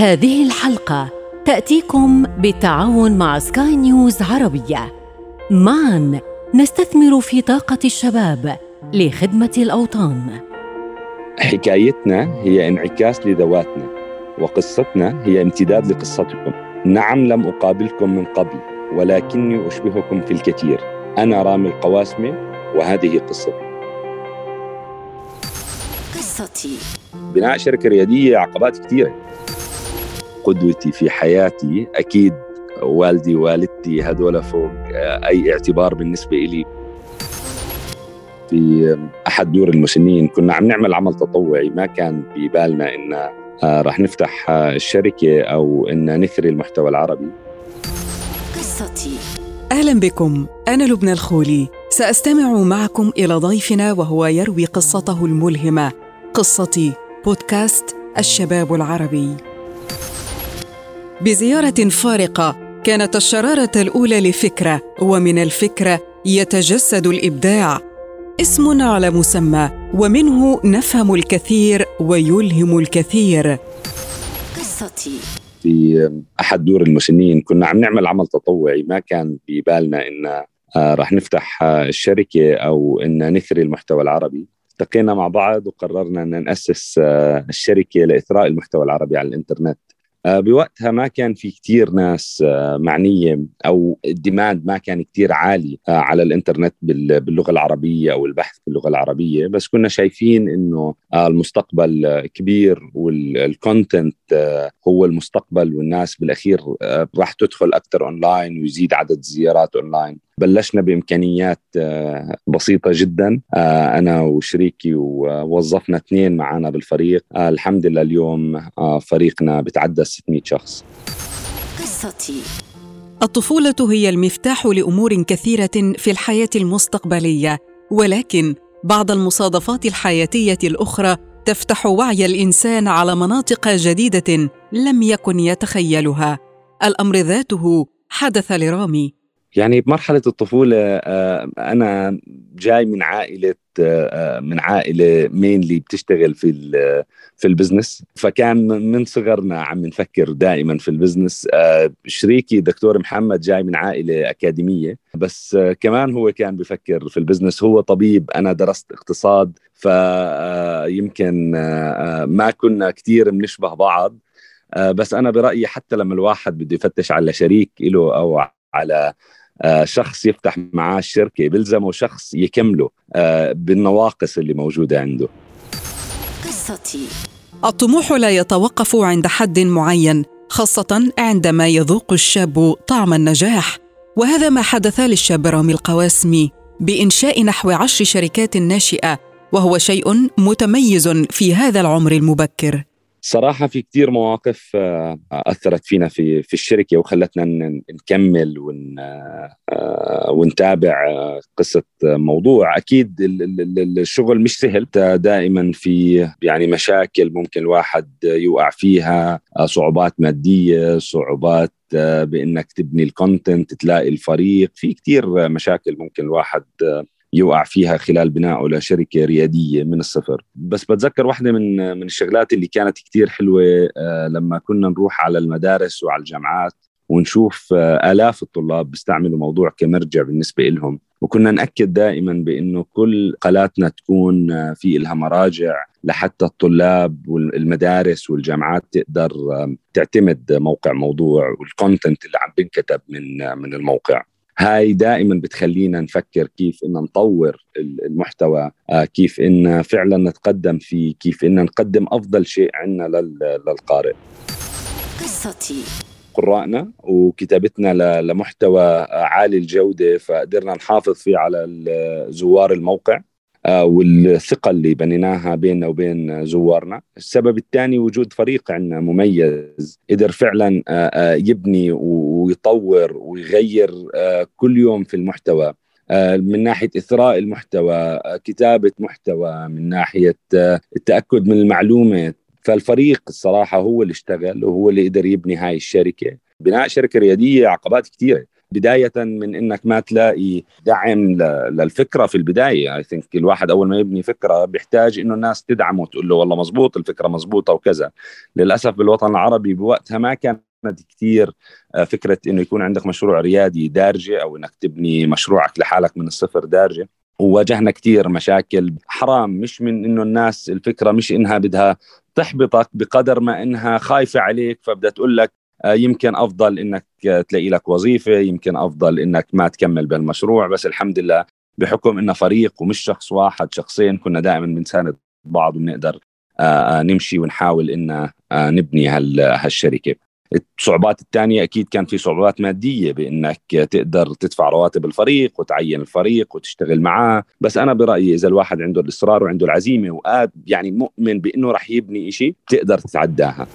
هذه الحلقة تأتيكم بالتعاون مع سكاي نيوز عربية. معا نستثمر في طاقة الشباب لخدمة الأوطان. حكايتنا هي انعكاس لذواتنا وقصتنا هي امتداد لقصتكم. نعم لم أقابلكم من قبل ولكني أشبهكم في الكثير. أنا رامي القواسمة وهذه قصتي. قصتي بناء شركة ريادية عقبات كثيرة قدوتي في حياتي أكيد والدي ووالدتي هذول فوق أي اعتبار بالنسبة إلي. في أحد دور المسنين كنا عم نعمل عمل تطوعي ما كان ببالنا إن آه، راح نفتح آه، الشركة أو إن نثري المحتوى العربي. قصتي. أهلا بكم. أنا لبنى الخولي. سأستمع معكم إلى ضيفنا وهو يروي قصته الملهمة. قصتي بودكاست الشباب العربي. بزيارة فارقة كانت الشرارة الأولى لفكرة ومن الفكرة يتجسد الإبداع. اسم على مسمى ومنه نفهم الكثير ويلهم الكثير. قصتي. في أحد دور المسنين كنا عم نعمل عمل تطوعي ما كان ببالنا إن آه، راح نفتح آه، الشركة أو إن نثري المحتوى العربي. التقينا مع بعض وقررنا أن نأسس آه، الشركة لإثراء المحتوى العربي على الإنترنت. آه، بوقتها ما كان في كتير ناس آه، معنية أو ال demand ما كان كتير عالي آه، على الإنترنت بال- باللغة العربية أو البحث باللغة العربية بس كنا شايفين إنه آه، المستقبل آه، كبير وال content هو المستقبل والناس بالأخير آه، راح تدخل أكثر أونلاين ويزيد عدد الزيارات أونلاين بلشنا بإمكانيات آه، بسيطة جدا. آه، أنا وشريكي ووظفنا اثنين معنا بالفريق. آه، الحمد لله اليوم فريقنا بتعدى 600 شخص. قصتي. الطفولة هي المفتاح لأمور كثيرة في الحياة المستقبلية ولكن بعض المصادفات الحياتية الأخرى تفتح وعي الإنسان على مناطق جديدة لم يكن يتخيلها. الأمر ذاته حدث لرامي. يعني بمرحلة الطفولة آه، أنا جاي من عائلة آه، من عائلة مينلي بتشتغل في في ال business فكان من صغرنا عم نفكر دائما في ال business آه، شريكي دكتور محمد جاي من عائلة أكاديمية. بس آه، كمان هو كان بفكر في ال business هو طبيب أنا درست اقتصاد. فيمكن ما كنا كثير بنشبه بعض. آه، بس أنا برأيي حتى لما الواحد بده يفتش على شريك له أو على آه، شخص يفتح معاه الشركة بيلزمه شخص يكمله آه، بالنواقص اللي موجودة عنده. قصتي. الطموح لا يتوقف عند حد معين خاصة عندما يذوق الشاب طعم النجاح. وهذا ما حدث للشاب رامي القواسمي بإنشاء نحو عشر شركات ناشئة وهو شيء متميز في هذا العمر المبكر. صراحة في كتير مواقف آه، أثرت فينا في في الشركة وخلتنا نكمل ون آه، ونتابع آه، قصة موضوع. أكيد ال- ال- ال- الشغل مش سهل. دائما في يعني مشاكل ممكن الواحد يوقع فيها صعوبات مادية صعوبات بأنك تبني الكونتنت تلاقي الفريق. في كتير مشاكل ممكن الواحد يوقع فيها خلال بنائه لشركة ريادية من الصفر. بس بتذكر واحدة من من الشغلات اللي كانت كتير حلوة آه، لما كنا نروح على المدارس وعلى الجامعات ونشوف آه، آلاف الطلاب بيستعملوا موضوع كمرجع بالنسبة لهم وكنا نأكد دائما بأنه كل قلاتنا تكون آه، في إلها مراجع لحتى الطلاب والمدارس والجامعات تقدر تعتمد موقع موضوع والكونتنت اللي عم بنكتب من من الموقع. هاي دائما بتخلينا نفكر كيف إن نطور المحتوى آه، كيف إن فعلا نتقدم فيه كيف إن نقدم أفضل شيء عندنا لل- للقارئ. قصتي. قرائنا وكتابتنا لمحتوى عالي الجودة فقدرنا نحافظ فيه على زوار الموقع. والثقة اللي بنيناها بيننا وبين زوارنا. السبب الثاني وجود فريق عندنا مميز قدر فعلا آه، آه، يبني ويطور ويغير آه، كل يوم في المحتوى. آه، من ناحية إثراء المحتوى آه، كتابة محتوى من ناحية آه، التأكد من المعلومة. فالفريق الصراحة هو اللي اشتغل وهو اللي قدر يبني هاي الشركة. بناء شركة ريادية عقبات كثيرة بداية من إنك ما تلاقي دعم للفكرة في البداية. اي ثينك الواحد أول ما يبني فكرة بيحتاج إنه الناس تدعمه وتقول له والله مزبوط الفكرة مزبوطه وكذا. للأسف بالوطن العربي بوقتها ما كان كثير آه، فكرة إنه يكون عندك مشروع ريادي دارجة أو إنك تبني مشروعك لحالك من الصفر دارجة. وواجهنا كثير مشاكل حرام مش من إنه الناس الفكرة مش إنها بدها تحبطك بقدر ما إنها خايفة عليك فبدها تقول لك يمكن أفضل إنك تلاقي لك وظيفة يمكن أفضل إنك ما تكمل بالمشروع. بس الحمد لله بحكم إنه فريق ومش شخص واحد شخصين كنا دائما بنساند بعض وبنقدر آه، نمشي ونحاول ان نبني هالشركة. الصعوبات الثانية أكيد كان في صعوبات مادية بأنك تقدر تدفع رواتب الفريق وتعين الفريق وتشتغل معاه. بس أنا برأيي إذا الواحد عنده الإصرار وعنده العزيمة وقاد يعني مؤمن بأنه رح يبني شيء تقدر تتعداها.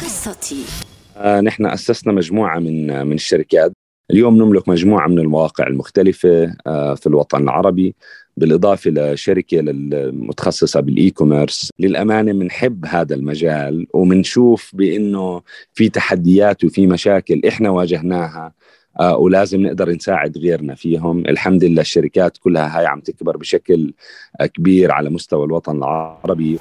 قصتي. آه نحن أسسنا مجموعة من من الشركات. اليوم نملك مجموعة من المواقع المختلفة آه في الوطن العربي بالإضافة لشركة المتخصصه بال e-commerce للأمانة بنحب هذا المجال وبنشوف بإنه في تحديات وفي مشاكل إحنا واجهناها آه ولازم نقدر نساعد غيرنا فيهم. الحمد لله الشركات كلها هاي عم تكبر بشكل كبير على مستوى الوطن العربي.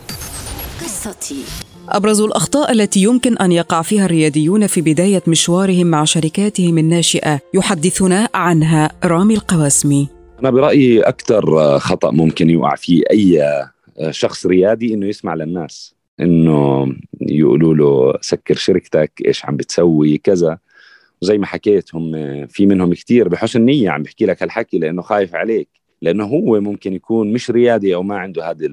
قصتي. أبرز الأخطاء التي يمكن أن يقع فيها الرياديون في بداية مشوارهم مع شركاتهم الناشئة يحدثنا عنها رامي القواسمي. أنا برأيي أكثر خطأ ممكن يوقع فيه أي شخص ريادي إنه يسمع للناس إنه يقولوا له سكر شركتك إيش عم بتسوي كذا. وزي ما حكيت هم في منهم كثير بحسن نية عم بحكي لك هالحكي لأنه خايف عليك لأنه هو ممكن يكون مش ريادي أو ما عنده هذا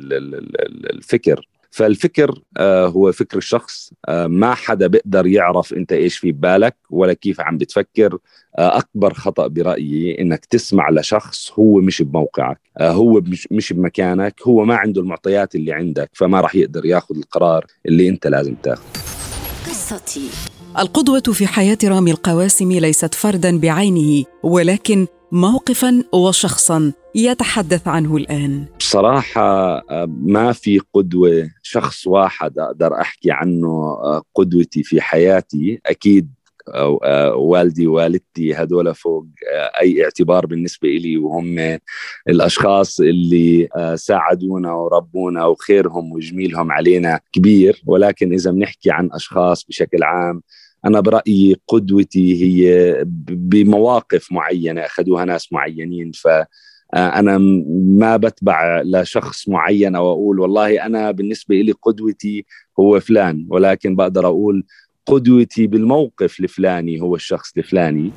الفكر. فالفكر آه، هو فكر الشخص آه، ما حدا بيقدر يعرف انت إيش في ببالك ولا كيف عم بتفكر. آه، أكبر خطأ برأيي إنك تسمع لشخص هو مش بموقعك هو مش بمكانك هو ما عنده المعطيات اللي عندك فما راح يقدر ياخذ القرار اللي انت لازم تاخذه. قصتي القدوة في حياة رامي القواسم ليست فردا بعينه ولكن موقفا وشخصا يتحدث عنه الآن. بصراحة آه، ما في قدوة شخص واحد أقدر أحكي عنه آه، قدوتي في حياتي. أكيد آه، والدي والدتي هدول فوق أي اعتبار بالنسبة لي وهم الأشخاص اللي ساعدونا وربونا وخيرهم وجميلهم علينا كبير. ولكن إذا بنحكي عن أشخاص بشكل عام أنا برأيي قدوتي هي بمواقف معينة أخذوها ناس معينين. ف أنا ما بتبع لشخص معين أو أقول والله أنا بالنسبة لي قدوتي هو فلان ولكن بقدر أقول قدوتي بالموقف الفلاني هو الشخص الفلاني.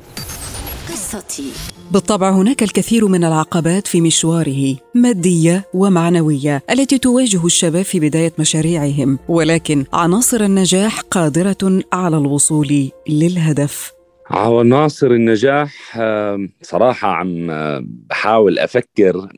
قصتي. بالطبع هناك الكثير من العقبات في مشواره مادية ومعنوية التي تواجه الشباب في بداية مشاريعهم. ولكن عناصر النجاح قادرة على الوصول للهدف. عناصر النجاح صراحة عم بحاول أفكر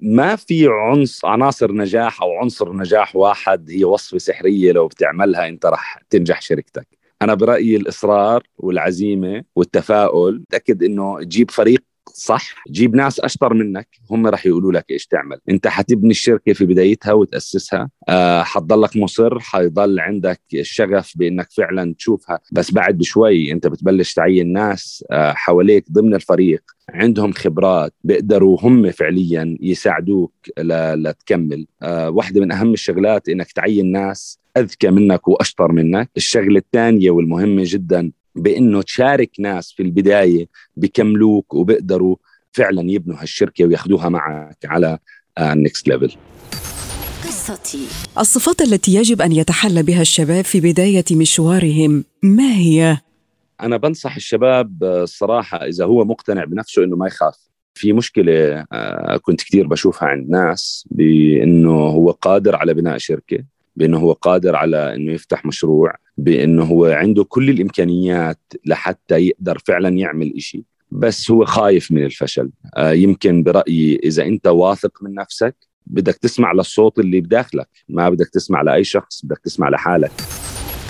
ما في عنصر عناصر نجاح أو عنصر نجاح واحد هي وصفة سحرية لو بتعملها أنت رح تنجح شركتك. أنا برأيي الإصرار والعزيمة والتفاؤل تأكد إنه تجيب فريق صح جيب ناس أشطر منك هم رح يقولوا لك إيش تعمل. أنت حتبني الشركة في بدايتها وتأسسها. آه حتضلك مصر حيضل عندك الشغف بإنك فعلا تشوفها. بس بعد بشوي أنت بتبلش تعين ناس آه حواليك ضمن الفريق عندهم خبرات بيقدروا هم فعليا يساعدوك لتكمل. آه واحدة من أهم الشغلات إنك تعين ناس أذكى منك وأشطر منك. الشغلة الثانية والمهمة جدا بأنه تشارك ناس في البداية بكملوك وبيقدروا فعلا يبنوا هالشركة وياخذوها معك على ال next level قصتي. الصفات التي يجب أن يتحلى بها الشباب في بداية مشوارهم ما هي؟ أنا بنصح الشباب الصراحة إذا هو مقتنع بنفسه إنه ما يخاف. في مشكلة آه، كنت كثير بشوفها عند ناس بأنه هو قادر على بناء شركة. بأنه هو قادر على إنه يفتح مشروع بأنه هو عنده كل الإمكانيات لحتى يقدر فعلا يعمل إشي. بس هو خايف من الفشل. آه يمكن برأيي إذا أنت واثق من نفسك بدك تسمع للصوت اللي بداخلك. ما بدك تسمع لأي شخص بدك تسمع لحالك.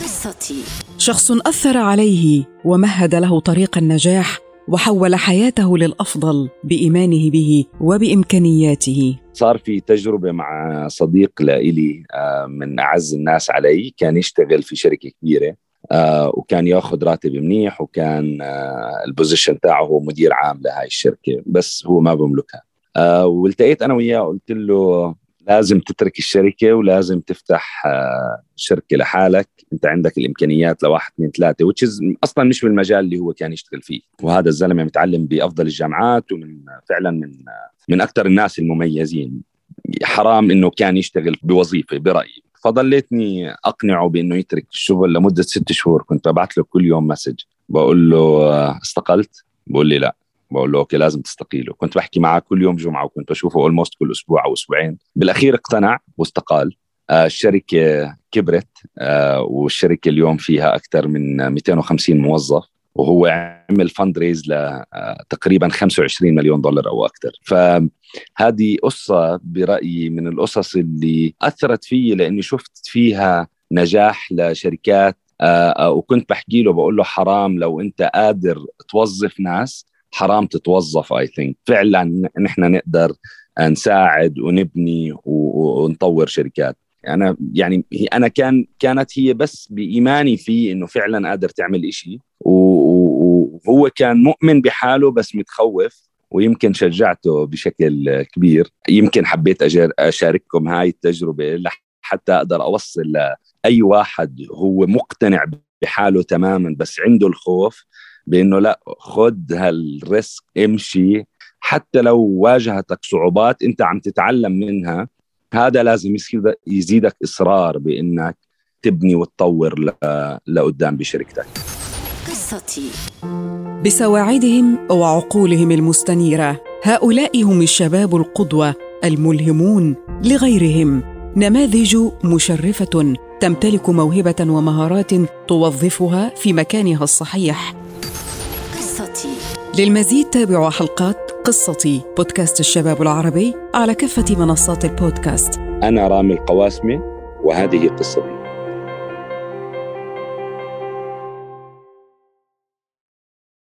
قصتي. شخص أثر عليه ومهد له طريق النجاح وحول حياته للأفضل بإيمانه به وبإمكانياته. صار في تجربة مع صديق لإلي آه، من أعز الناس علي. كان يشتغل في شركة كبيرة آه وكان ياخذ راتب منيح وكان آه البوزيشن تاعه هو مدير عام لهاي الشركة بس هو ما بملكها. والتقيت أنا وياه قلت له لازم تترك الشركة ولازم تفتح آه شركة لحالك. انت عندك الإمكانيات لواحد اثنين ثلاثة وتشز أصلا مش بالمجال اللي هو كان يشتغل فيه. وهذا الزلمة متعلم بأفضل الجامعات ومن فعلا من من أكثر الناس المميزين. حرام إنه كان يشتغل بوظيفة برأيي. فضليتني أقنعه بإنه يترك الشغل لمدة ست شهور. كنت ببعث له كل يوم مسج بقول له استقلت؟ بقول لي لا. بقول له okay لازم تستقيله كنت بحكي معه كل يوم جمعة وكنت بشوفه almost كل أسبوع أو أسبوعين. بالأخير اقتنع واستقال. آه الشركة كبرت آه والشركة اليوم فيها أكثر من 250 موظف وهو عمل fundraise لتقريبا 25 مليون دولار أو أكثر. فهذه قصة برأيي من القصص اللي أثرت في لأني شفت فيها نجاح لشركات. آه وكنت بحكي له بقول له حرام لو أنت قادر توظف ناس حرام تتوظف I think فعلا نحن نقدر نساعد ونبني ونطور شركات. أنا يعني أنا كان كانت هي بس بإيماني فيه إنه فعلا قادر تعمل إشي. وهو كان مؤمن بحاله بس متخوف ويمكن شجعته بشكل كبير. يمكن حبيت أشارككم هاي التجربة حتى أقدر أوصل لأي واحد هو مقتنع بحاله تماما بس عنده الخوف. بأنه لا خد هالريسك امشي. حتى لو واجهتك صعوبات أنت عم تتعلم منها هذا لازم يصير يزيدك إصرار بأنك تبني وتطور لقدام بشركتك. قصتي. بسواعدهم وعقولهم المستنيرة هؤلاء هم الشباب القدوة الملهمون لغيرهم. نماذج مشرفة تمتلك موهبة ومهارات توظفها في مكانها الصحيح. للمزيد تابعوا حلقات قصتي بودكاست الشباب العربي على كافة منصات البودكاست. أنا رامي القواسمي وهذه قصتي.